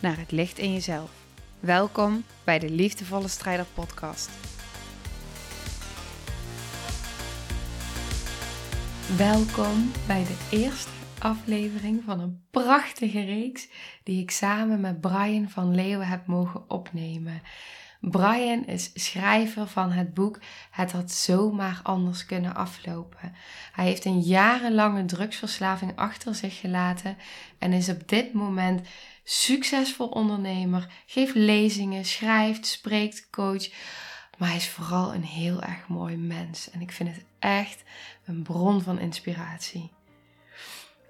naar het licht in jezelf. Welkom bij de Liefdevolle Strijder Podcast. Welkom bij de eerste aflevering van een prachtige reeks die ik samen met Brian van Leeuwen heb mogen opnemen. Brian is schrijver van het boek Het had zomaar anders kunnen aflopen. Hij heeft een jarenlange drugsverslaving achter zich gelaten en is op dit moment succesvol ondernemer, geeft lezingen, schrijft, spreekt, coach. Maar hij is vooral een heel erg mooi mens en ik vind het echt een bron van inspiratie.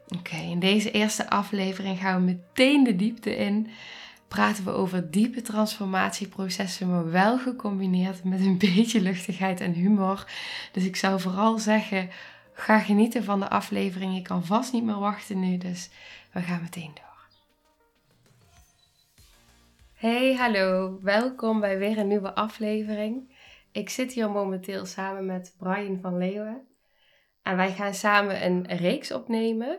Oké, in deze eerste aflevering gaan we meteen de diepte in praten we over diepe transformatieprocessen, maar wel gecombineerd met een beetje luchtigheid en humor. Dus ik zou vooral zeggen, ga genieten van de aflevering. Je kan vast niet meer wachten nu, dus we gaan meteen door. Hey, hallo. Welkom bij weer een nieuwe aflevering. Ik zit hier momenteel samen met Brian van Leeuwen. En wij gaan samen een reeks opnemen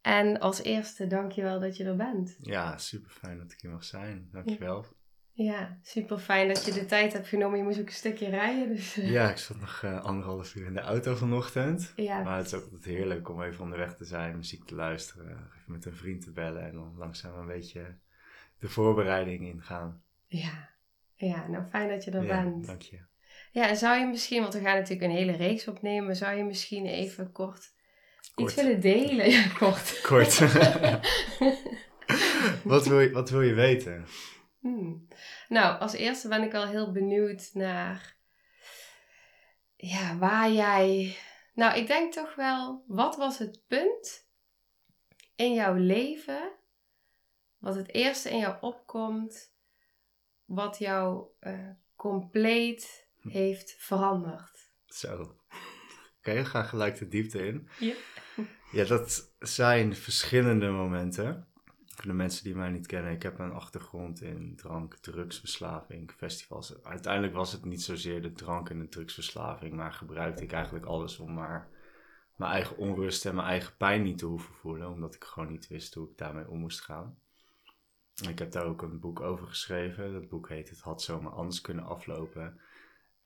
en als eerste, dankjewel dat je er bent. Ja, super fijn dat ik hier mag zijn. Dankjewel. Ja, super fijn dat je de tijd hebt genomen. Je moest ook een stukje rijden. Dus, eh. Ja, ik zat nog uh, anderhalf uur in de auto vanochtend. Ja. Maar het is ook altijd heerlijk om even onderweg te zijn, muziek te luisteren, even met een vriend te bellen en dan langzaam een beetje de voorbereiding ingaan. Ja, ja nou fijn dat je er ja, bent. Dank je. Ja, en zou je misschien, want we gaan natuurlijk een hele reeks opnemen, zou je misschien even kort Iets willen delen, ja, kort. Kort. wat, wil je, wat wil je weten? Hmm. Nou, als eerste ben ik al heel benieuwd naar ja, waar jij. Nou, ik denk toch wel, wat was het punt in jouw leven, wat het eerste in jou opkomt, wat jou uh, compleet hm. heeft veranderd? Zo. Oké, okay, ga gelijk de diepte in. Ja. Ja, dat zijn verschillende momenten. Voor de mensen die mij niet kennen, ik heb een achtergrond in drank, drugsverslaving, festivals. Uiteindelijk was het niet zozeer de drank en de drugsverslaving, maar gebruikte ik eigenlijk alles om maar mijn eigen onrust en mijn eigen pijn niet te hoeven voelen, omdat ik gewoon niet wist hoe ik daarmee om moest gaan. Ik heb daar ook een boek over geschreven. Dat boek heet Het had zomaar anders kunnen aflopen.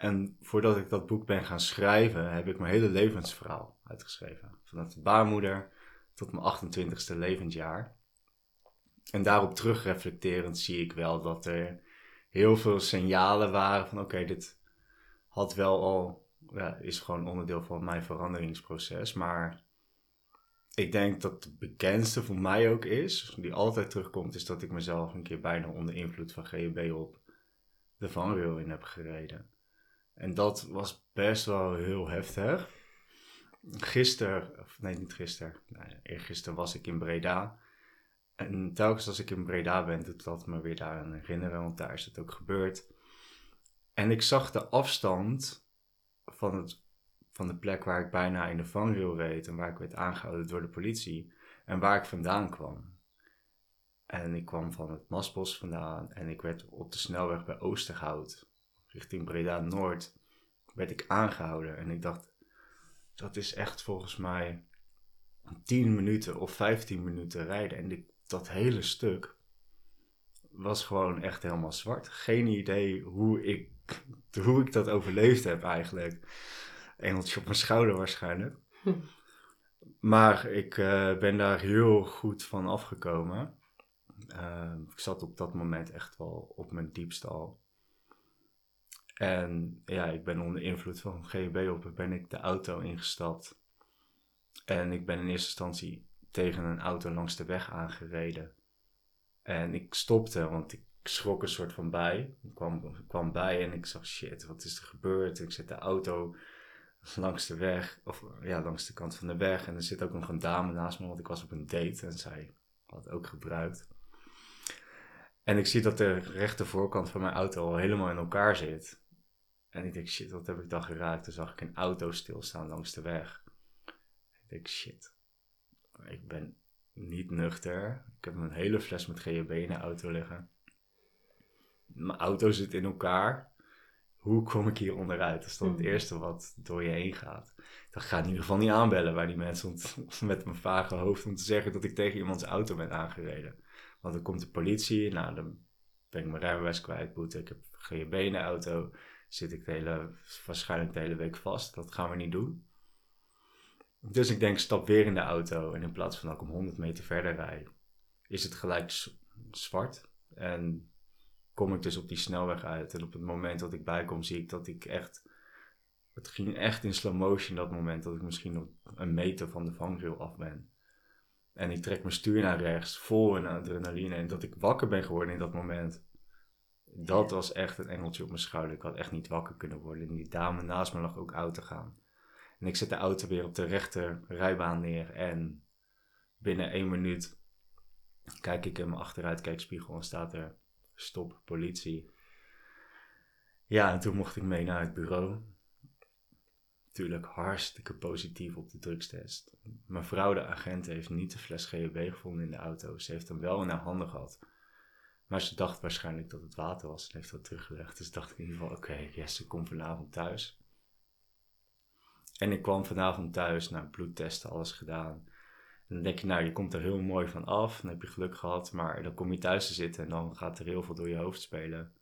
En voordat ik dat boek ben gaan schrijven, heb ik mijn hele levensverhaal uitgeschreven. Vanaf de baarmoeder tot mijn 28ste levensjaar. En daarop terugreflecterend zie ik wel dat er heel veel signalen waren van oké, dit had wel al, ja, is gewoon onderdeel van mijn veranderingsproces. Maar ik denk dat het bekendste voor mij ook is, die altijd terugkomt, is dat ik mezelf een keer bijna onder invloed van GHB op de vangrail in heb gereden. En dat was best wel heel heftig. Gisteren, of nee, niet gisteren, nee, eergisteren was ik in Breda. En telkens als ik in Breda ben, doet dat me weer daar aan herinneren, want daar is het ook gebeurd. En ik zag de afstand van, het, van de plek waar ik bijna in de vangrail reed en waar ik werd aangehouden door de politie en waar ik vandaan kwam. En ik kwam van het Masbos vandaan en ik werd op de snelweg bij Oosterhout richting Breda Noord, werd ik aangehouden. En ik dacht, dat is echt volgens mij 10 minuten of 15 minuten rijden. En dat hele stuk was gewoon echt helemaal zwart. Geen idee hoe ik, hoe ik dat overleefd heb eigenlijk. Engeltje op mijn schouder waarschijnlijk. Maar ik uh, ben daar heel goed van afgekomen. Uh, ik zat op dat moment echt wel op mijn diepste al. En ja, ik ben onder invloed van GHB op, ben ik de auto ingestapt. En ik ben in eerste instantie tegen een auto langs de weg aangereden. En ik stopte, want ik schrok een soort van bij. Ik kwam, kwam bij en ik zag, shit, wat is er gebeurd? Ik zet de auto langs de weg, of ja, langs de kant van de weg. En er zit ook nog een dame naast me, want ik was op een date en zij had ook gebruikt. En ik zie dat de rechter voorkant van mijn auto al helemaal in elkaar zit. En ik denk, shit, wat heb ik dan geraakt? Toen zag ik een auto stilstaan langs de weg. Ik denk, shit, ik ben niet nuchter. Ik heb een hele fles met GHB in de auto liggen. Mijn auto zit in elkaar. Hoe kom ik hier onderuit? Dat is dan het Mm. eerste wat door je heen gaat. Dan ga ik in ieder geval niet aanbellen bij die mensen om met mijn vage hoofd om te zeggen dat ik tegen iemands auto ben aangereden. Want dan komt de politie, nou dan ben ik mijn rijbewijs kwijt, boete, ik heb GHB in de auto, zit ik de hele, waarschijnlijk de hele week vast. Dat gaan we niet doen. Dus ik denk, stap weer in de auto en in plaats van dat ik om 100 meter verder rijd, is het gelijk zwart. En kom ik dus op die snelweg uit. En op het moment dat ik bijkom, zie ik dat ik echt. Het ging echt in slow motion dat moment dat ik misschien op een meter van de vangrail af ben. En ik trek mijn stuur naar rechts, vol in adrenaline. En dat ik wakker ben geworden in dat moment. Dat was echt een engeltje op mijn schouder. Ik had echt niet wakker kunnen worden. En die dame naast me lag ook uit te gaan. En ik zet de auto weer op de rechter rijbaan neer. En binnen één minuut kijk ik in mijn achteruitkijkspiegel en staat er stop politie. Ja, en toen mocht ik mee naar het bureau. Natuurlijk hartstikke positief op de drugstest. Mijn vrouw, de agent, heeft niet de fles GHB gevonden in de auto. Ze heeft hem wel in haar handen gehad. Maar ze dacht waarschijnlijk dat het water was en heeft dat teruggelegd. Dus dacht ik in ieder geval, oké, Jesse komt vanavond thuis. En ik kwam vanavond thuis, naar bloedtesten, alles gedaan. En dan denk je, nou, je komt er heel mooi van af. Dan heb je geluk gehad. Maar dan kom je thuis te zitten en dan gaat er heel veel door je hoofd spelen.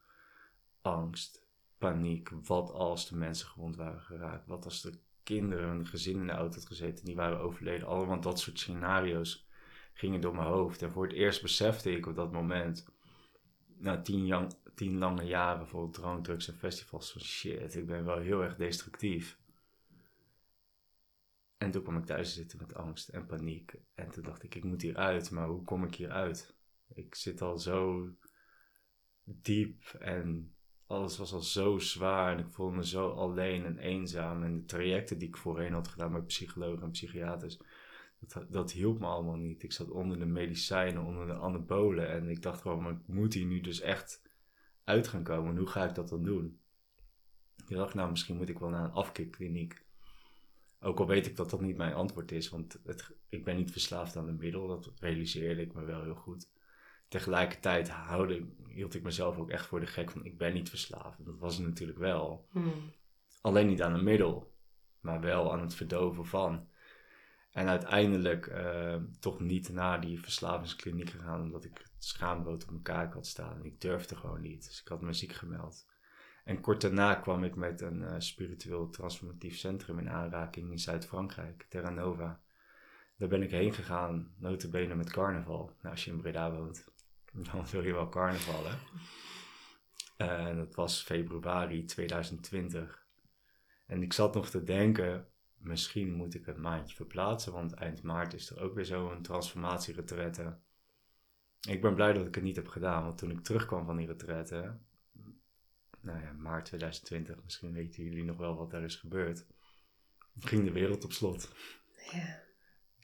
Angst, paniek. Wat als de mensen gewond waren geraakt? Wat als de kinderen, hun gezin in de auto had gezeten, die waren overleden? Allemaal dat soort scenario's gingen door mijn hoofd. En voor het eerst besefte ik op dat moment, na tien, jang, tien lange jaren vol drank, drugs en festivals, van shit, ik ben wel heel erg destructief. En toen kwam ik thuis te zitten met angst en paniek. En toen dacht ik, ik moet hieruit, maar hoe kom ik hieruit? Ik zit al zo diep en alles was al zo zwaar en ik voelde me zo alleen en eenzaam. En de trajecten die ik voorheen had gedaan met psychologen en psychiaters, dat, dat hielp me allemaal niet. Ik zat onder de medicijnen, onder de anabolen en ik dacht gewoon, maar ik moet hier nu dus echt uit gaan komen. Hoe ga ik dat dan doen? Ik dacht, nou, misschien moet ik wel naar een afkikkliniek. Ook al weet ik dat dat niet mijn antwoord is, want het, ik ben niet verslaafd aan een middel, dat realiseerde ik me wel heel goed. Tegelijkertijd hield ik mezelf ook echt voor de gek van ik ben niet verslaafd. Dat was het natuurlijk wel. Hmm. Alleen niet aan een middel, maar wel aan het verdoven van. En uiteindelijk eh, toch niet naar die verslavingskliniek gegaan, omdat ik het schaamrood op kaak had staan. En ik durfde gewoon niet, dus ik had me ziek gemeld. En kort daarna kwam ik met een eh, spiritueel transformatief centrum in aanraking in Zuid-Frankrijk, Terra Nova. Daar ben ik heen gegaan, notabene met carnaval. Nou, als je in Breda woont, dan wil je wel carnaval, hè? Eh, En dat was februari 2020. En ik zat nog te denken, misschien moet ik het maandje verplaatsen, want eind maart is er ook weer zo'n transformatieretraite. Ik ben blij dat ik het niet heb gedaan, want toen ik terugkwam van die retraite, nou ja, maart 2020, misschien weten jullie nog wel wat daar is gebeurd, ging de wereld op slot. Ja.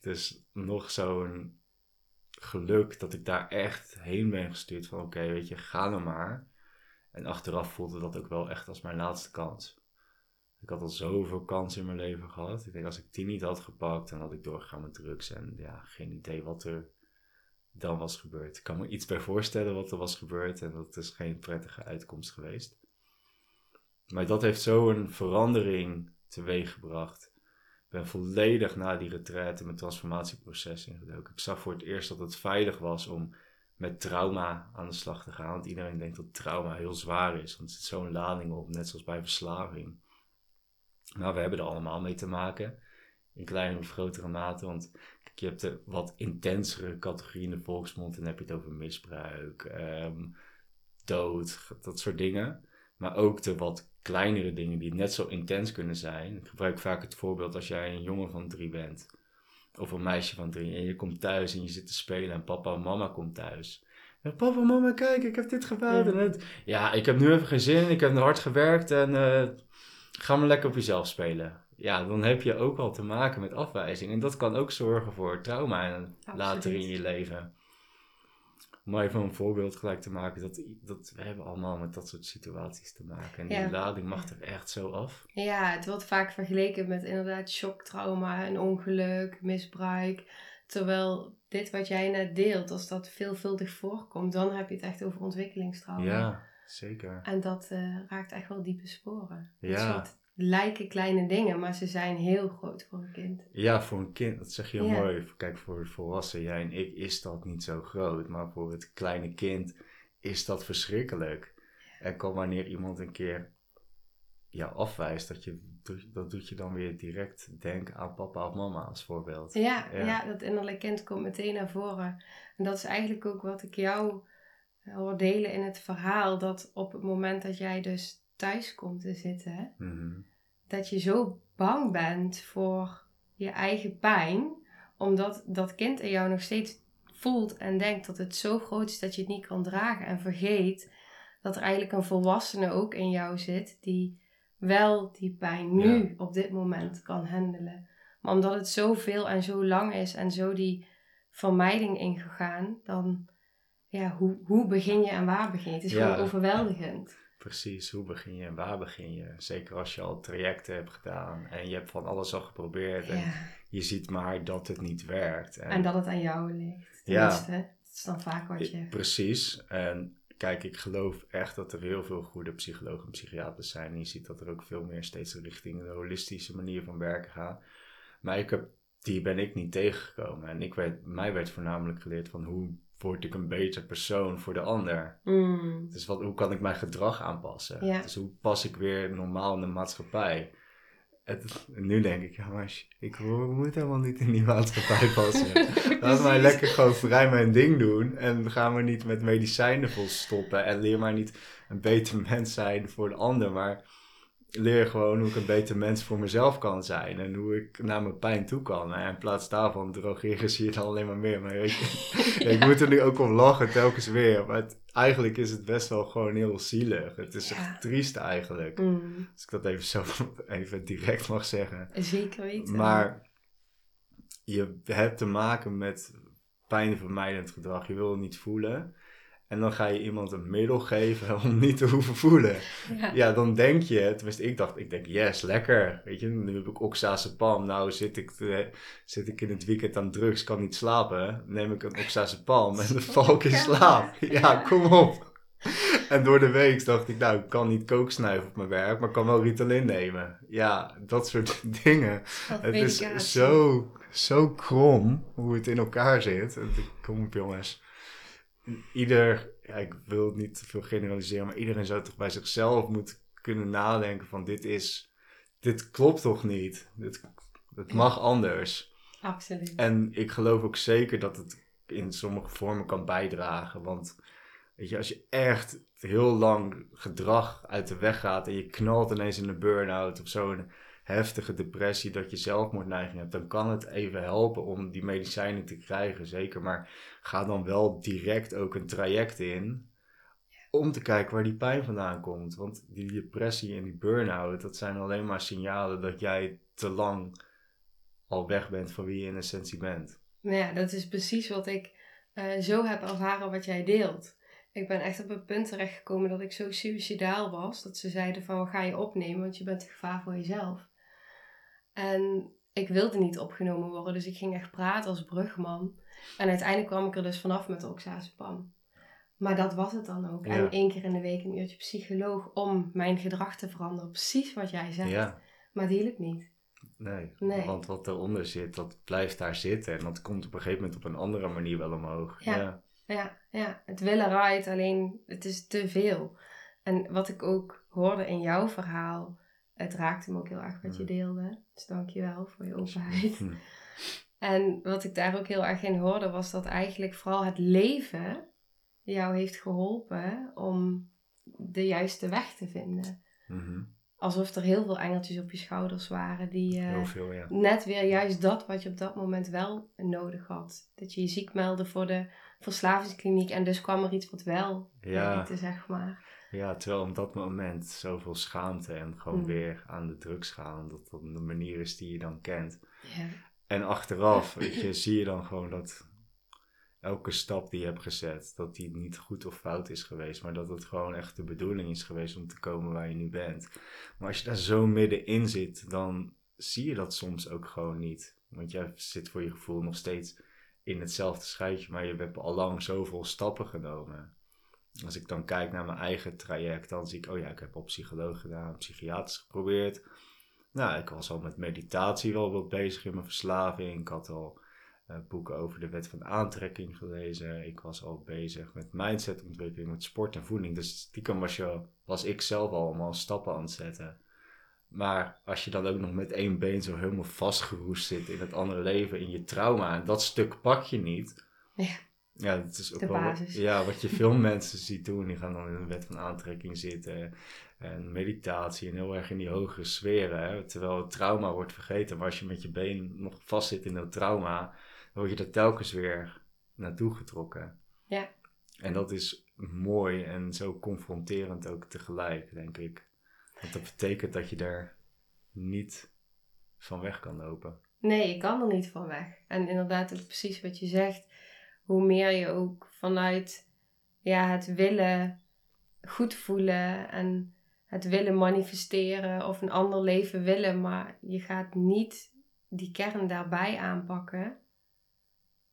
Dus nog zo'n geluk dat ik daar echt heen ben gestuurd van oké, weet je, ga nou maar. En achteraf voelde dat ook wel echt als mijn laatste kans. Ik had al zoveel kansen in mijn leven gehad. Ik denk als ik die niet had gepakt, dan had ik doorgegaan met drugs. En ja, geen idee wat er dan was gebeurd. Ik kan me iets bij voorstellen wat er was gebeurd. En dat is geen prettige uitkomst geweest. Maar dat heeft zo'n verandering teweeggebracht. Ik ben volledig na die retraite mijn transformatieproces ingedoken. Ik zag voor het eerst dat het veilig was om met trauma aan de slag te gaan. Want iedereen denkt dat trauma heel zwaar is. Want er zit zo'n lading op, net zoals bij verslaving. Nou, we hebben er allemaal mee te maken. In kleinere of grotere mate. Want kijk, je hebt de wat intensere categorie in de volksmond. En dan heb je het over misbruik, ehm, dood, dat soort dingen. Maar ook de wat kleinere dingen die net zo intens kunnen zijn. Ik gebruik vaak het voorbeeld als jij een jongen van drie bent. Of een meisje van drie. En je komt thuis en je zit te spelen en papa en mama komt thuis. En papa, mama, kijk, ik heb dit gebouwd. En het, ja, ik heb nu even geen zin. Ik heb hard gewerkt en eh, ga maar lekker op jezelf spelen. Ja, dan heb je ook wel te maken met afwijzing. En dat kan ook zorgen voor trauma later in je leven. om even een voorbeeld gelijk te maken, dat, dat we hebben allemaal met dat soort situaties te maken. En die lading mag er echt zo af. Ja, het wordt vaak vergeleken met inderdaad shocktrauma, een ongeluk, misbruik. Terwijl dit wat jij net deelt, als dat veelvuldig voorkomt, dan heb je het echt over ontwikkelingstrauma. Ja, zeker. En dat eh, raakt echt wel diepe sporen. Ja. Het soort lijken kleine dingen, maar ze zijn heel groot voor een kind. Ja, voor een kind, dat zeg je heel Ja. mooi. Kijk, voor volwassen, jij en ik, is dat niet zo groot. Maar voor het kleine kind is dat verschrikkelijk. En kan wanneer iemand een keer ja, afwijst, dat, je, dat doet je dan weer direct denken aan papa of mama als voorbeeld. Ja, Ja. ja. dat innerlijk kind komt meteen naar voren. En dat is eigenlijk ook wat ik jou hoor delen in het verhaal. Dat op het moment dat jij dus thuis komt te zitten, Mhm. dat je zo bang bent voor je eigen pijn, omdat dat kind in jou nog steeds voelt en denkt dat het zo groot is dat je het niet kan dragen en vergeet dat er eigenlijk een volwassene ook in jou zit die wel die pijn nu Ja. op dit moment kan handelen. Maar omdat het zoveel en zo lang is en zo die vermijding ingegaan, dan ja, hoe, hoe begin je en waar begin je? Het is Ja. gewoon overweldigend. Precies, hoe begin je en waar begin je? Zeker als je al trajecten hebt gedaan en je hebt van alles al geprobeerd en je ziet maar dat het niet werkt. En dat het aan jou ligt. Ja. Dat is dan vaak wat je... Precies. En kijk, ik geloof echt dat er heel veel goede psychologen en psychiaters zijn. En je ziet dat er ook veel meer steeds richting de holistische manier van werken gaat. Maar ik heb, die ben ik niet tegengekomen. En ik werd, mij werd voornamelijk geleerd van hoe word ik een beter persoon voor de ander. Mm. Dus wat, hoe kan ik mijn gedrag aanpassen? Ja. Dus hoe pas ik weer normaal in de maatschappij? Het, nu denk ik, ja, maar ik moet helemaal niet in die maatschappij passen. Laat mij lekker gewoon vrij mijn ding doen. En ga me niet met medicijnen volstoppen. En leer maar niet een beter mens zijn voor de ander. Maar leer gewoon hoe ik een beter mens voor mezelf kan zijn. En hoe ik naar mijn pijn toe kan. En in plaats daarvan drogeren zie je dan alleen maar meer. Maar ja, ik moet er nu ook om lachen telkens weer. Maar het- eigenlijk is het best wel gewoon heel zielig. Het is Ja. echt triest eigenlijk. Mm. Als ik dat even zo even direct mag zeggen. Zeker weten. Maar je hebt te maken met pijnvermijdend gedrag. Je wil het niet voelen. En dan ga je iemand een middel geven om niet te hoeven voelen. Ja. Ja, dan denk je, tenminste ik dacht, ik denk yes, lekker. Weet je, nu heb ik oxazepam. Nou zit ik, te- zit ik in het weekend aan drugs, kan niet slapen. Neem ik een oxazepam en dan val ik in slaap. Ja, kom op. En door de week dacht ik, nou, ik kan niet kooksnuiven op mijn werk, maar ik kan wel Ritalin nemen. Ja, dat soort dingen. Het is zo, zo krom hoe het in elkaar zit. Kom op jongens. Ieder, ja, ik wil het niet te veel generaliseren, maar iedereen zou toch bij zichzelf moeten kunnen nadenken van dit is, dit klopt toch niet? Dit, het mag anders. Absoluut. En ik geloof ook zeker dat het in sommige vormen kan bijdragen. Want weet je, als je echt heel lang gedrag uit de weg gaat en je knalt ineens in een burn-out of zo'n heftige depressie dat je zelfmoordneiging hebt, dan kan het even helpen om die medicijnen te krijgen, zeker. Maar ga dan wel direct ook een traject in om te kijken waar die pijn vandaan komt. Want die depressie en die burn-out, dat zijn alleen maar signalen dat jij te lang al weg bent van wie je in essentie bent. Nou ja, dat is precies wat ik eh, zo heb ervaren wat jij deelt. Ik ben echt op een punt terechtgekomen dat ik zo suicidaal was. Dat ze zeiden van, gaan je opnemen, want je bent een gevaar voor jezelf. En ik wilde niet opgenomen worden, dus ik ging echt praten als brugman. En uiteindelijk kwam ik er dus vanaf met oxazepam. Maar dat was het dan ook. Ja. En één keer in de week een uurtje psycholoog om mijn gedrag te veranderen. Precies wat jij zegt. Ja, Maar die hielp niet. nee. Nee. Want wat eronder zit, dat blijft daar zitten. En dat komt op een gegeven moment op een andere manier wel omhoog. Ja. ja. Ja, ja, het willen eruit, alleen het is te veel. En wat ik ook hoorde in jouw verhaal, het raakte me ook heel erg wat je deelde. Dus dank je wel voor je openheid. En wat ik daar ook heel erg in hoorde, was dat eigenlijk vooral het leven jou heeft geholpen om de juiste weg te vinden. Mhm. Alsof er heel veel engeltjes op je schouders waren die eh, Heel veel, ja. net weer juist dat wat je op dat moment wel nodig had. Dat je je ziek meldde voor de verslavingskliniek en dus kwam er iets wat wel Ja. werkte, zeg maar. Ja, terwijl op dat moment zoveel schaamte en gewoon Mm. weer aan de drugs gaan, dat dat de manier is die je dan kent. En achteraf, weet je, zie je dan gewoon dat elke stap die je hebt gezet, dat die niet goed of fout is geweest, maar dat het gewoon echt de bedoeling is geweest om te komen waar je nu bent. Maar als je daar zo middenin zit, dan zie je dat soms ook gewoon niet. Want jij zit voor je gevoel nog steeds in hetzelfde schuitje, maar je hebt al lang zoveel stappen genomen. Als ik dan kijk naar mijn eigen traject, dan zie ik, oh ja, ik heb al psycholoog gedaan, psychiatrisch geprobeerd. Nou, ik was al met meditatie wel wat bezig in mijn verslaving. Ik had al uh, boeken over de wet van aantrekking gelezen. Ik was al bezig met mindsetontwikkeling, met sport en voeding. Dus stiekem was, je, was ik zelf al allemaal stappen aan het zetten. Maar als je dan ook nog met één been zo helemaal vastgeroest zit in het andere leven, in je trauma, en dat stuk pak je niet. Ja. Ja, dat is ook De wel wat, ja, wat je veel mensen ziet doen. Die gaan dan in de wet van aantrekking zitten. En meditatie en heel erg in die hogere sferen. Hè? Terwijl het trauma wordt vergeten. Maar als je met je been nog vast zit in dat trauma, dan word je er telkens weer naartoe getrokken. Ja. En dat is mooi en zo confronterend ook tegelijk, denk ik. Want dat betekent dat je daar niet van weg kan lopen. Nee, je kan er niet van weg. En inderdaad, ook precies wat je zegt. Hoe meer je ook vanuit ja, het willen goed voelen en het willen manifesteren of een ander leven willen, maar je gaat niet die kern daarbij aanpakken,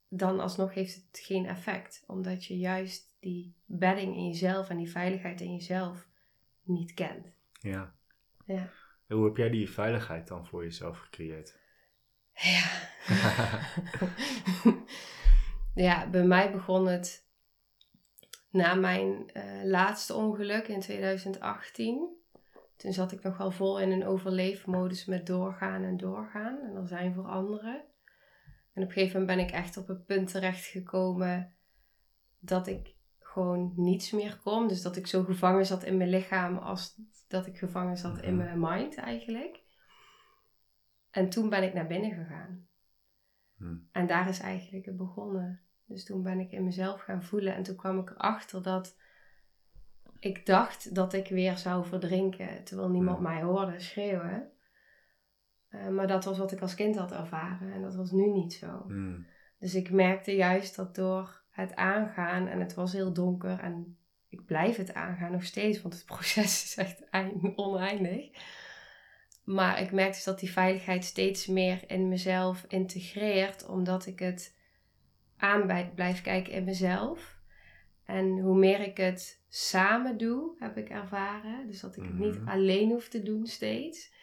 dan alsnog heeft het geen effect. Omdat je juist die bedding in jezelf en die veiligheid in jezelf niet kent. Ja. Ja. Hoe heb jij die veiligheid dan voor jezelf gecreëerd? Ja. ja, bij mij begon het na mijn eh, laatste ongeluk in 2018. Toen zat ik nog wel vol in een overleefmodus met doorgaan en doorgaan. En er zijn voor anderen. En op een gegeven moment ben ik echt op het punt terechtgekomen dat ik gewoon niets meer kon. Dus dat ik zo gevangen zat in mijn lichaam als dat ik gevangen zat in mijn mind eigenlijk. En toen ben ik naar binnen gegaan. Hm. En daar is eigenlijk het begonnen. Dus toen ben ik in mezelf gaan voelen. En toen kwam ik erachter dat ik dacht dat ik weer zou verdrinken. Terwijl niemand Ja. mij hoorde schreeuwen. Eh, maar dat was wat ik als kind had ervaren. En dat was nu niet zo. Hm. Dus ik merkte juist dat door het aangaan. En het was heel donker. En ik blijf het aangaan nog steeds. Want het proces is echt eind- oneindig. Maar ik merkte dus dat die veiligheid steeds meer in mezelf integreert. Omdat ik het aan blijf kijken in mezelf. En hoe meer ik het samen doe, heb ik ervaren. Dus dat ik het niet Mhm. alleen hoef te doen steeds.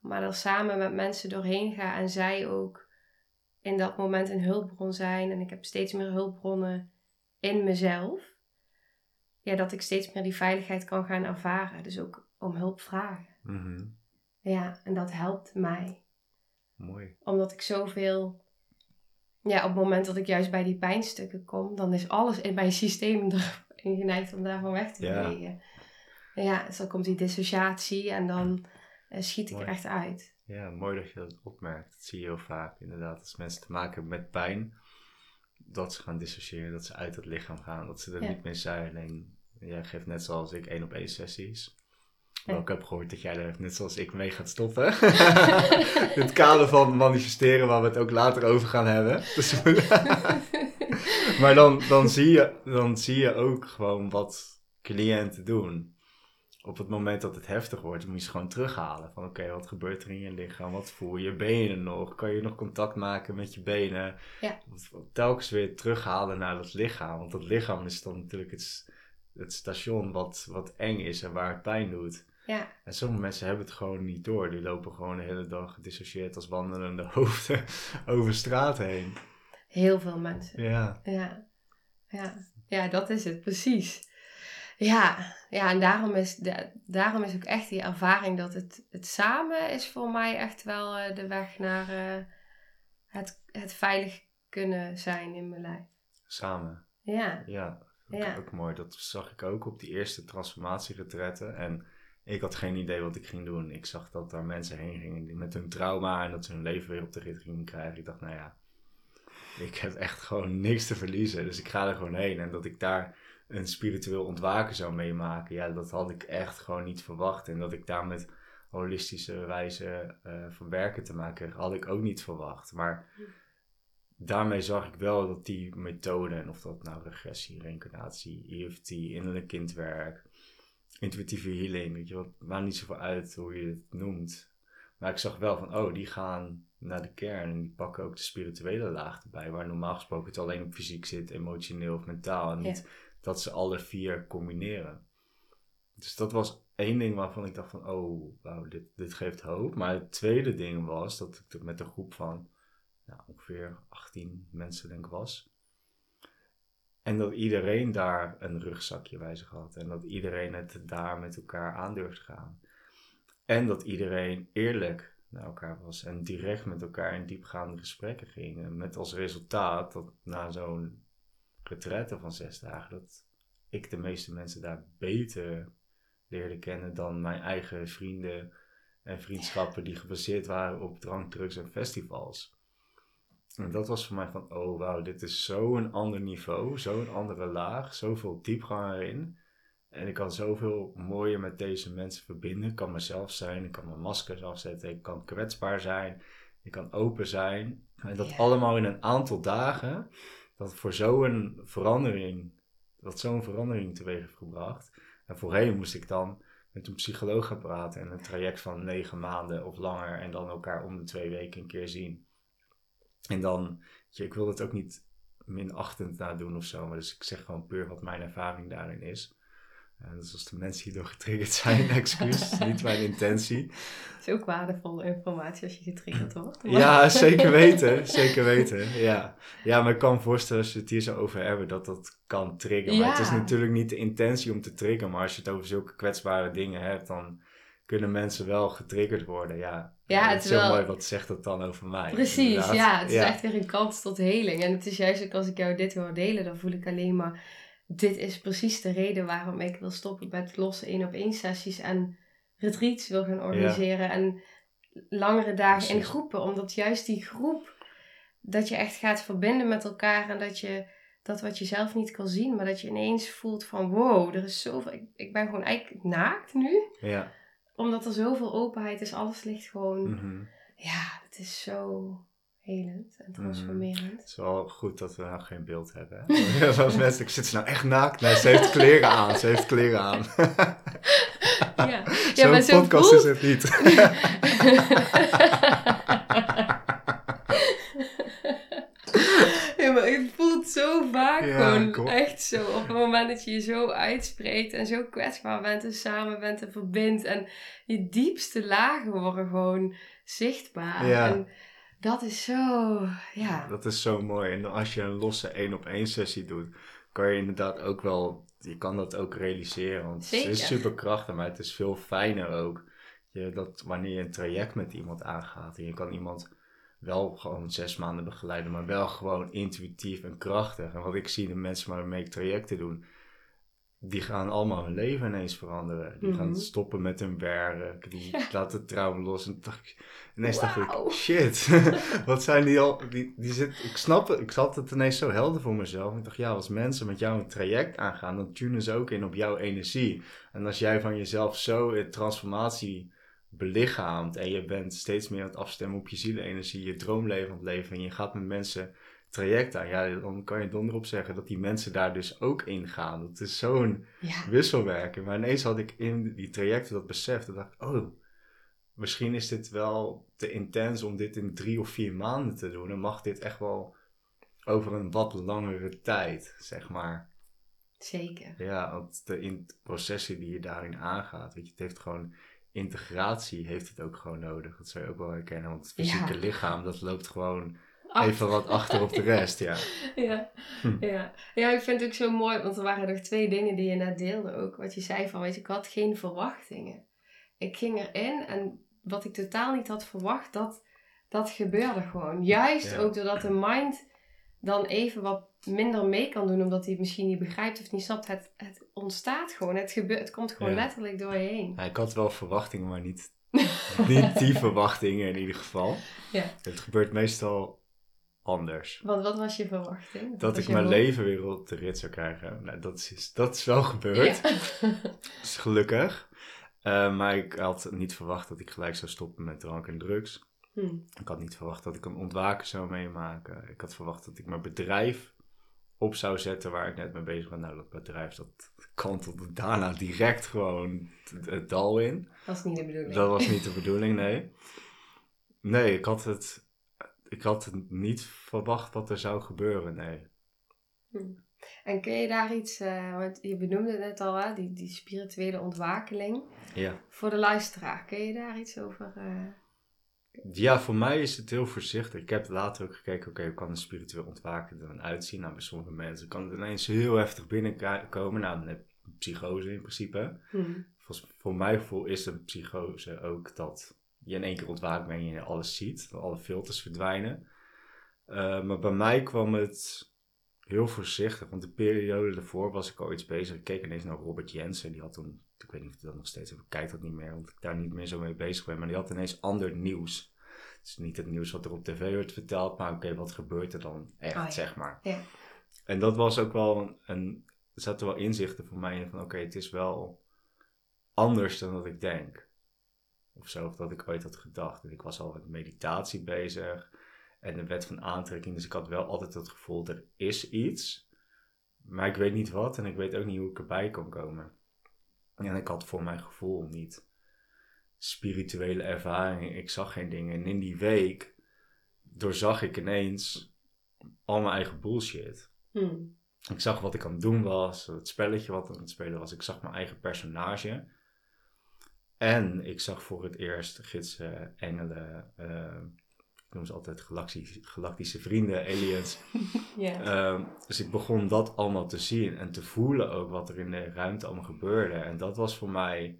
Maar er samen met mensen doorheen ga. En zij ook in dat moment een hulpbron zijn. En ik heb steeds meer hulpbronnen in mezelf. Ja, dat ik steeds meer die veiligheid kan gaan ervaren. Dus ook om hulp vragen. Mhm. Ja, en dat helpt mij. Mooi. Omdat ik zoveel... Ja, op het moment dat ik juist bij die pijnstukken kom... dan is alles in mijn systeem erin geneigd om daarvan weg te Ja. bewegen. Ja, dus dan komt die dissociatie en dan eh, schiet ik er echt uit. Ja, mooi dat je dat opmerkt. Dat zie je heel vaak inderdaad. Als mensen te maken hebben met pijn, dat ze gaan dissociëren, dat ze uit het lichaam gaan, dat ze er Ja. niet meer zijn. Alleen, jij geeft net zoals ik één op één sessies. Maar ik heb gehoord dat jij er net zoals ik mee gaat stoppen. In het kader van manifesteren, waar we het ook later over gaan hebben. Dus maar dan, dan, zie je, dan zie je ook gewoon wat cliënten doen. Op het moment dat het heftig wordt, moet je ze gewoon terughalen. Van oké, wat gebeurt er in je lichaam? Wat voel je? Je er nog? Kan je nog contact maken met je benen? Ja. Telkens weer terughalen naar dat lichaam. Want dat lichaam is dan natuurlijk het, het station wat, wat eng is en waar het pijn doet. Ja, En sommige mensen hebben het gewoon niet door. Die lopen gewoon de hele dag gedissocieerd als wandelende hoofden over straat heen. heel veel mensen. Ja. Ja, ja. ja dat is het, precies. Ja, ja en daarom is, daarom is ook echt die ervaring dat het, het samen is voor mij echt wel eh, de weg naar eh, het, het veilig kunnen zijn in mijn lijf. Samen. Ja, Ja, ook, Ja. ook mooi. Dat zag ik ook op die eerste transformatieretretten. En ik had geen idee wat ik ging doen. Ik zag dat daar mensen heen gingen met hun trauma en dat ze hun leven weer op de rit gingen krijgen. Ik dacht, nou ja, ik heb echt gewoon niks te verliezen. Dus ik ga er gewoon heen. En dat ik daar een spiritueel ontwaken zou meemaken, ja, dat had ik echt gewoon niet verwacht. En dat ik daar met holistische wijze eh, van werken te maken had ik ook niet verwacht. Maar daarmee zag ik wel dat die methoden, en of dat nou regressie, reïncarnatie, EFT, innerlijk kindwerk, intuïtieve healing, weet je wat, maakt niet zoveel uit hoe je het noemt. Maar ik zag wel van, oh, die gaan naar de kern en die pakken ook de spirituele laag erbij, waar normaal gesproken het alleen op fysiek zit, emotioneel of mentaal, en niet dat ze alle vier combineren. Dus dat was één ding waarvan ik dacht van, oh, wauw, dit, dit geeft hoop. Maar het tweede ding was dat ik met een groep van nou, ongeveer 18 mensen denk ik was. En dat iedereen daar een rugzakje bij zich had. En dat iedereen het daar met elkaar aan durfde gaan. En dat iedereen eerlijk naar elkaar was. En direct met elkaar in diepgaande gesprekken ging. met als resultaat dat na zo'n retraite van zes dagen... dat ik de meeste mensen daar beter leerde kennen dan mijn eigen vrienden en vriendschappen die gebaseerd waren op drank, drugs en festivals. En dat was voor mij van, oh wauw, dit is zo'n ander niveau, zo'n andere laag, zoveel diepgang erin. En ik kan zoveel mooier met deze mensen verbinden. Ik kan mezelf zijn, ik kan mijn maskers afzetten, ik kan kwetsbaar zijn, ik kan open zijn. En dat allemaal in een aantal dagen, dat voor zo'n verandering, dat zo'n verandering teweeg heeft gebracht. En voorheen moest ik dan met een psycholoog gaan praten en een traject van negen maanden of langer en dan elkaar om de twee weken een keer zien. En dan, je, ik wil het ook niet minachtend nadoen of zo, maar dus ik zeg gewoon puur wat mijn ervaring daarin is. En dus als de mensen hierdoor getriggerd zijn, excuus, niet mijn intentie. Het is ook waardevolle informatie als je getriggerd wordt. Ja, zeker weten, zeker weten, ja. Ja, maar ik kan me voorstellen als je het hier zo over hebben, dat dat kan triggeren. Maar het is natuurlijk niet de intentie om te triggeren, maar als je het over zulke kwetsbare dingen hebt, dan kunnen mensen wel getriggerd worden. Ja, ja het is wel mooi. Wat zegt dat dan over mij? Precies, ja. Het is echt weer een kans tot heling. En het is juist ook als ik jou dit hoor delen, dan voel ik alleen maar... Dit is precies de reden waarom ik wil stoppen met losse één op één sessies en retreats wil gaan organiseren. En langere dagen in groepen. Omdat juist die groep, dat je echt gaat verbinden met elkaar en dat je dat wat je zelf niet kan zien, maar dat je ineens voelt van wow, er is zoveel. Ik, ik ben gewoon eigenlijk naakt nu. Ja omdat er zoveel openheid is, alles ligt gewoon. Mhm. Ja, het is zo helend en transformerend. Mhm. Het is wel goed dat we nou geen beeld hebben. Zoals mensen, ik zit ze nou echt naakt? Nee, ze heeft kleren aan. Ze heeft kleren aan. ja, ja maar zo podcast voelt... is het niet. zo vaak gewoon echt zo. Op het moment dat je je zo uitspreekt en zo kwetsbaar bent en samen bent en verbindt. En je diepste lagen worden gewoon zichtbaar. Ja. En dat is zo, ja. Dat is zo mooi. En als je een losse één op één sessie doet, kan je inderdaad ook wel, je kan dat ook realiseren. Want het is super krachtig, maar het is veel fijner ook. Je, dat wanneer je een traject met iemand aangaat en je kan iemand wel gewoon zes maanden begeleiden, maar wel gewoon intuïtief en krachtig. En wat ik zie de mensen waarmee ik trajecten doen, die gaan allemaal hun leven ineens veranderen. Die gaan mhm. stoppen met hun werk, die laten het trouwen los. En dacht, ineens dacht ik, shit, wat zijn die al, die, die zit, ik snap het, ik zat het ineens zo helder voor mezelf. Ik dacht, ja, als mensen met jou een traject aangaan, dan tunen ze ook in op jouw energie. En als jij van jezelf zo in transformatie belichaamt en je bent steeds meer aan het afstemmen op je zielenergie, je droomleven aan het leven en je gaat met mensen traject aan, ja, dan kan je donderop zeggen dat die mensen daar dus ook in gaan. Dat is zo'n wisselwerking. Maar ineens had ik in die trajecten dat besef, dat dacht ik, oh, misschien is dit wel te intens om dit in drie of vier maanden te doen. Dan mag dit echt wel over een wat langere tijd, zeg maar. Zeker. Ja, want de processen die je daarin aangaat, weet je, het heeft gewoon integratie heeft het ook gewoon nodig. Dat zou je ook wel herkennen. Want het fysieke lichaam, dat loopt gewoon even wat achter op de rest. Ja. Ja. Hm. ja. ja, ik vind het ook zo mooi. Want er waren nog twee dingen die je net deelde ook. Wat je zei van, weet je, ik had geen verwachtingen. Ik ging erin en wat ik totaal niet had verwacht, dat, dat gebeurde gewoon. Juist ook doordat de mind dan even wat minder mee kan doen, omdat hij het misschien niet begrijpt of niet snapt. Het, het ontstaat gewoon. Het, gebeurt, het komt gewoon letterlijk door je heen. Ja, ik had wel verwachtingen, maar niet, niet die verwachtingen in ieder geval. Ja. Het gebeurt meestal anders. Want wat was je verwachting? Dat, ik mijn leven weer op de rit zou krijgen. Nou, dat is, dat is wel gebeurd. is gelukkig. Uh, maar ik had niet verwacht dat ik gelijk zou stoppen met drank en drugs. Hm. Ik had niet verwacht dat ik een ontwaken zou meemaken. Ik had verwacht dat ik mijn bedrijf op zou zetten waar ik net mee bezig ben. Nou, dat bedrijf dat kantelde daarna direct gewoon het, dal in. Dat is niet de bedoeling. Dat was niet de bedoeling, nee. Nee, ik had het, ik had het niet verwacht dat er zou gebeuren, nee. Hm. En kun je daar iets, eh, want je benoemde het net al, hè, die, die spirituele ontwakeling. Ja. Voor de luisteraar, kun je daar iets over... eh, Ja, voor mij is het heel voorzichtig. Ik heb later ook gekeken, oké, hoe kan een spiritueel ontwaken er dan uitzien? Nou, bij sommige mensen kan het ineens heel heftig binnenkomen. Nou, dan heb je een psychose in principe. hm. Volgens, voor mijn gevoel is een psychose ook dat je in één keer ontwaakt bent en je alles ziet. Alle filters verdwijnen. Eh, maar bij mij kwam het heel voorzichtig. Want de periode daarvoor was ik al iets bezig. Ik keek ineens naar Robert Jensen. Die had toen, ik weet niet of hij dat nog steeds heeft. Ik kijk dat niet meer, want ik daar niet meer zo mee bezig ben. Maar die had ineens ander nieuws. Het is niet het nieuws wat er op tv werd verteld. Maar oké, wat gebeurt er dan echt, Oh ja. zeg maar. Ja. En dat was ook wel een, een er zaten wel inzichten voor mij in van oké, het is wel anders dan dat ik denk. Of zo, of dat ik ooit had gedacht. En ik was al met meditatie bezig en de wet van aantrekking. Dus ik had wel altijd het gevoel, er is iets. Maar ik weet niet wat en ik weet ook niet hoe ik erbij kan komen. En ik had voor mijn gevoel niet spirituele ervaring. Ik zag geen dingen. En in die week doorzag ik ineens al mijn eigen bullshit. Hm. Ik zag wat ik aan het doen was, het spelletje wat ik aan het spelen was. Ik zag mijn eigen personage. En ik zag voor het eerst gidsen, engelen, eh, ik noem ze altijd galactische, galactische vrienden, aliens. Ehm, dus ik begon dat allemaal te zien en te voelen ook wat er in de ruimte allemaal gebeurde. En dat was voor mij,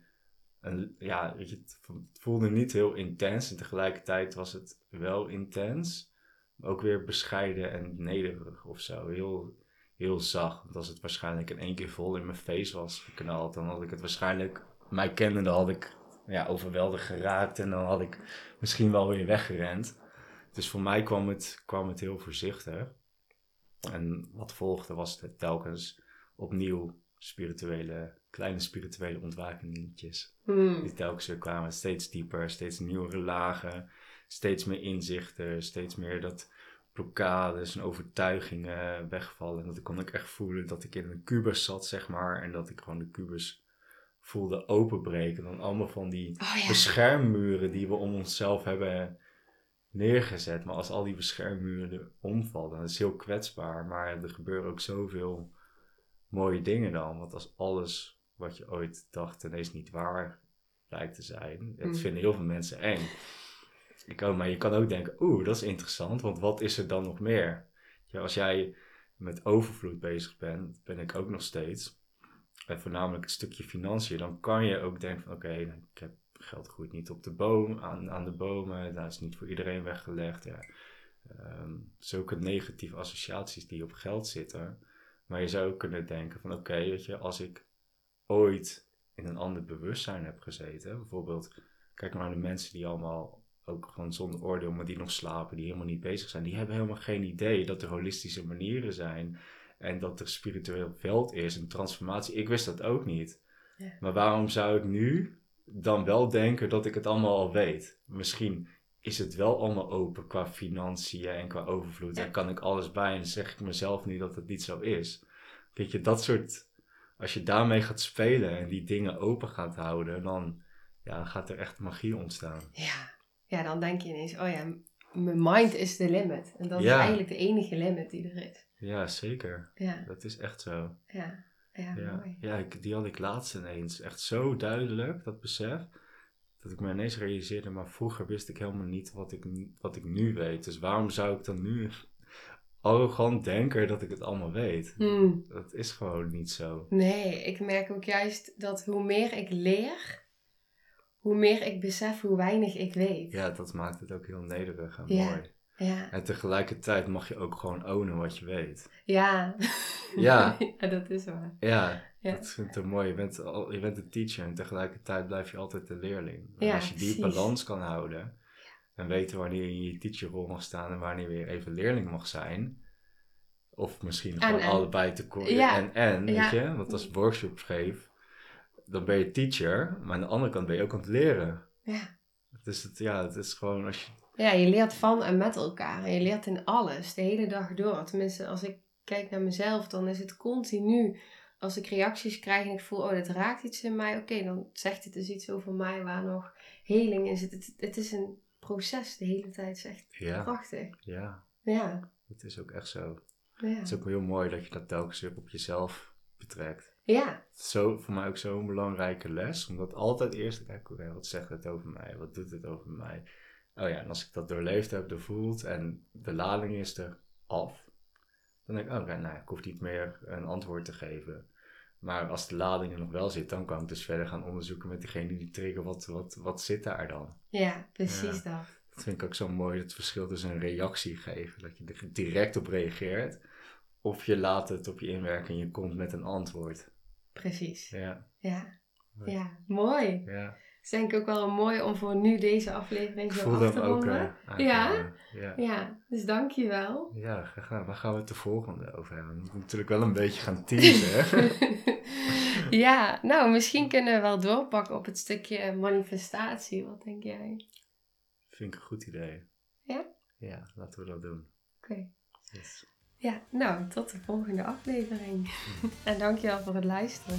een, ja, weet je, het het voelde niet heel intens en tegelijkertijd was het wel intens. Maar ook weer bescheiden en nederig of zo. Heel, heel zacht. Want als het waarschijnlijk in één keer vol in mijn face was geknald, dan had ik het waarschijnlijk, mij kennende, had ik ja, overweldigd geraakt en dan had ik misschien wel weer weggerend. Dus voor mij kwam het, kwam het heel voorzichtig. En wat volgde was het telkens opnieuw spirituele, kleine spirituele ontwakingetjes. Hm. Die telkens weer kwamen, steeds dieper, steeds nieuwere lagen, steeds meer inzichten, steeds meer dat blokkades en overtuigingen wegvallen. En dat kon ik echt voelen dat ik in een kubus zat, zeg maar, en dat ik gewoon de kubus voelde openbreken. Dan allemaal van die Oh ja. beschermmuren die we om onszelf hebben neergezet. Maar als al die beschermmuren omvallen, dan is het heel kwetsbaar. Maar er gebeuren ook zoveel mooie dingen dan. Want als alles wat je ooit dacht ineens niet waar lijkt te zijn, dat Mm. vinden heel veel mensen eng. Ik ook, maar je kan ook denken, oeh, dat is interessant, want wat is er dan nog meer? Ja, als jij met overvloed bezig bent, ben ik ook nog steeds, en voornamelijk het stukje financiën, dan kan je ook denken van, oké, ik heb geld groeit niet op de boom, aan, aan de bomen, dat is niet voor iedereen weggelegd. Ja. Ehm, zulke negatieve associaties die op geld zitten. Maar je zou ook kunnen denken van, oké, weet je, als ik ooit in een ander bewustzijn heb gezeten, bijvoorbeeld, kijk maar naar de mensen die allemaal ook gewoon zonder oordeel, maar die nog slapen, die helemaal niet bezig zijn, die hebben helemaal geen idee dat er holistische manieren zijn en dat er spiritueel veld is, een transformatie. Ik wist dat ook niet. Ja. Maar waarom zou ik nu dan wel denken dat ik het allemaal al weet? Misschien is het wel allemaal open qua financiën en qua overvloed en kan ik alles bij en zeg ik mezelf nu dat het niet zo is. Weet je, dat soort, als je daarmee gaat spelen en die dingen open gaat houden, dan ja, gaat er echt magie ontstaan. Ja. ja, dan denk je ineens, oh ja, mijn mind is de limit. En dat is eigenlijk de enige limit die er is. Ja, zeker. Ja, Dat is echt zo. ja, ja, Ja, mooi. ja ik, die had ik laatst ineens. Echt zo duidelijk, dat besef. Dat ik me ineens realiseerde, maar vroeger wist ik helemaal niet wat ik, nu- wat ik nu weet. Dus waarom zou ik dan nu arrogant denken dat ik het allemaal weet? Hm. Dat is gewoon niet zo. Nee, ik merk ook juist dat hoe meer ik leer, hoe meer ik besef hoe weinig ik weet. Ja, dat maakt het ook heel nederig en Ja. mooi. Ja, En tegelijkertijd mag je ook gewoon ownen wat je weet. ja. Ja. ja dat is waar. Ja, Ja. dat vind ik zo mooi. Je bent, al, je bent de teacher en tegelijkertijd blijf je altijd de leerling. En Ja, als je die precies. balans kan houden en weten wanneer je in je teacherrol mag staan en wanneer je weer even leerling mag zijn. Of misschien En, gewoon en. allebei te kort. En, en, weet je, want als ik workshop geef, dan ben je teacher, maar aan de andere kant ben je ook aan het leren. Ja, Dus het, ja, het is gewoon als je Ja, je leert van en met elkaar. En je leert in alles, de hele dag door. Tenminste, als ik kijk naar mezelf, dan is het continu. Als ik reacties krijg en ik voel, oh, dit raakt iets in mij. Oké, dan zegt het dus iets over mij waar nog heling in zit. Het, het is een proces de hele tijd. Het is echt Ja, prachtig. ja, Ja, het is ook echt zo. ja. Het is ook heel mooi dat je dat telkens weer op jezelf betrekt. Ja, zo, voor mij ook zo'n belangrijke les. Omdat altijd eerst oké, wat zegt het over mij? Wat doet het over mij? Oh ja, en als ik dat doorleefd heb, doorvoeld en de lading is er af. Dan denk ik, oh, oké, nou, ik hoef niet meer een antwoord te geven. Maar als de lading er nog wel zit, dan kan ik dus verder gaan onderzoeken met diegene die trigger. Wat, wat, wat zit daar dan? ja, precies dat. Dat vind ik ook zo mooi, het verschil tussen een reactie geven, dat je er direct op reageert. Of je laat het op je inwerken en je komt met een antwoord. Precies. Ja, Ja, ja mooi. ja. Het is denk ik ook wel mooi om voor nu deze aflevering zo af te ook. ronden. eh, Ja? aankomen. ja. Ja, dus dankjewel. Ja, graag gedaan. Waar gaan we het de volgende over hebben? We moeten natuurlijk wel een beetje gaan teasen. ja, nou, misschien kunnen we wel doorpakken op het stukje manifestatie. Wat denk jij? Vind ik een goed idee. Ja? Ja, laten we dat doen. Oké. Yes. Ja, nou, tot de volgende aflevering. en dankjewel voor het luisteren.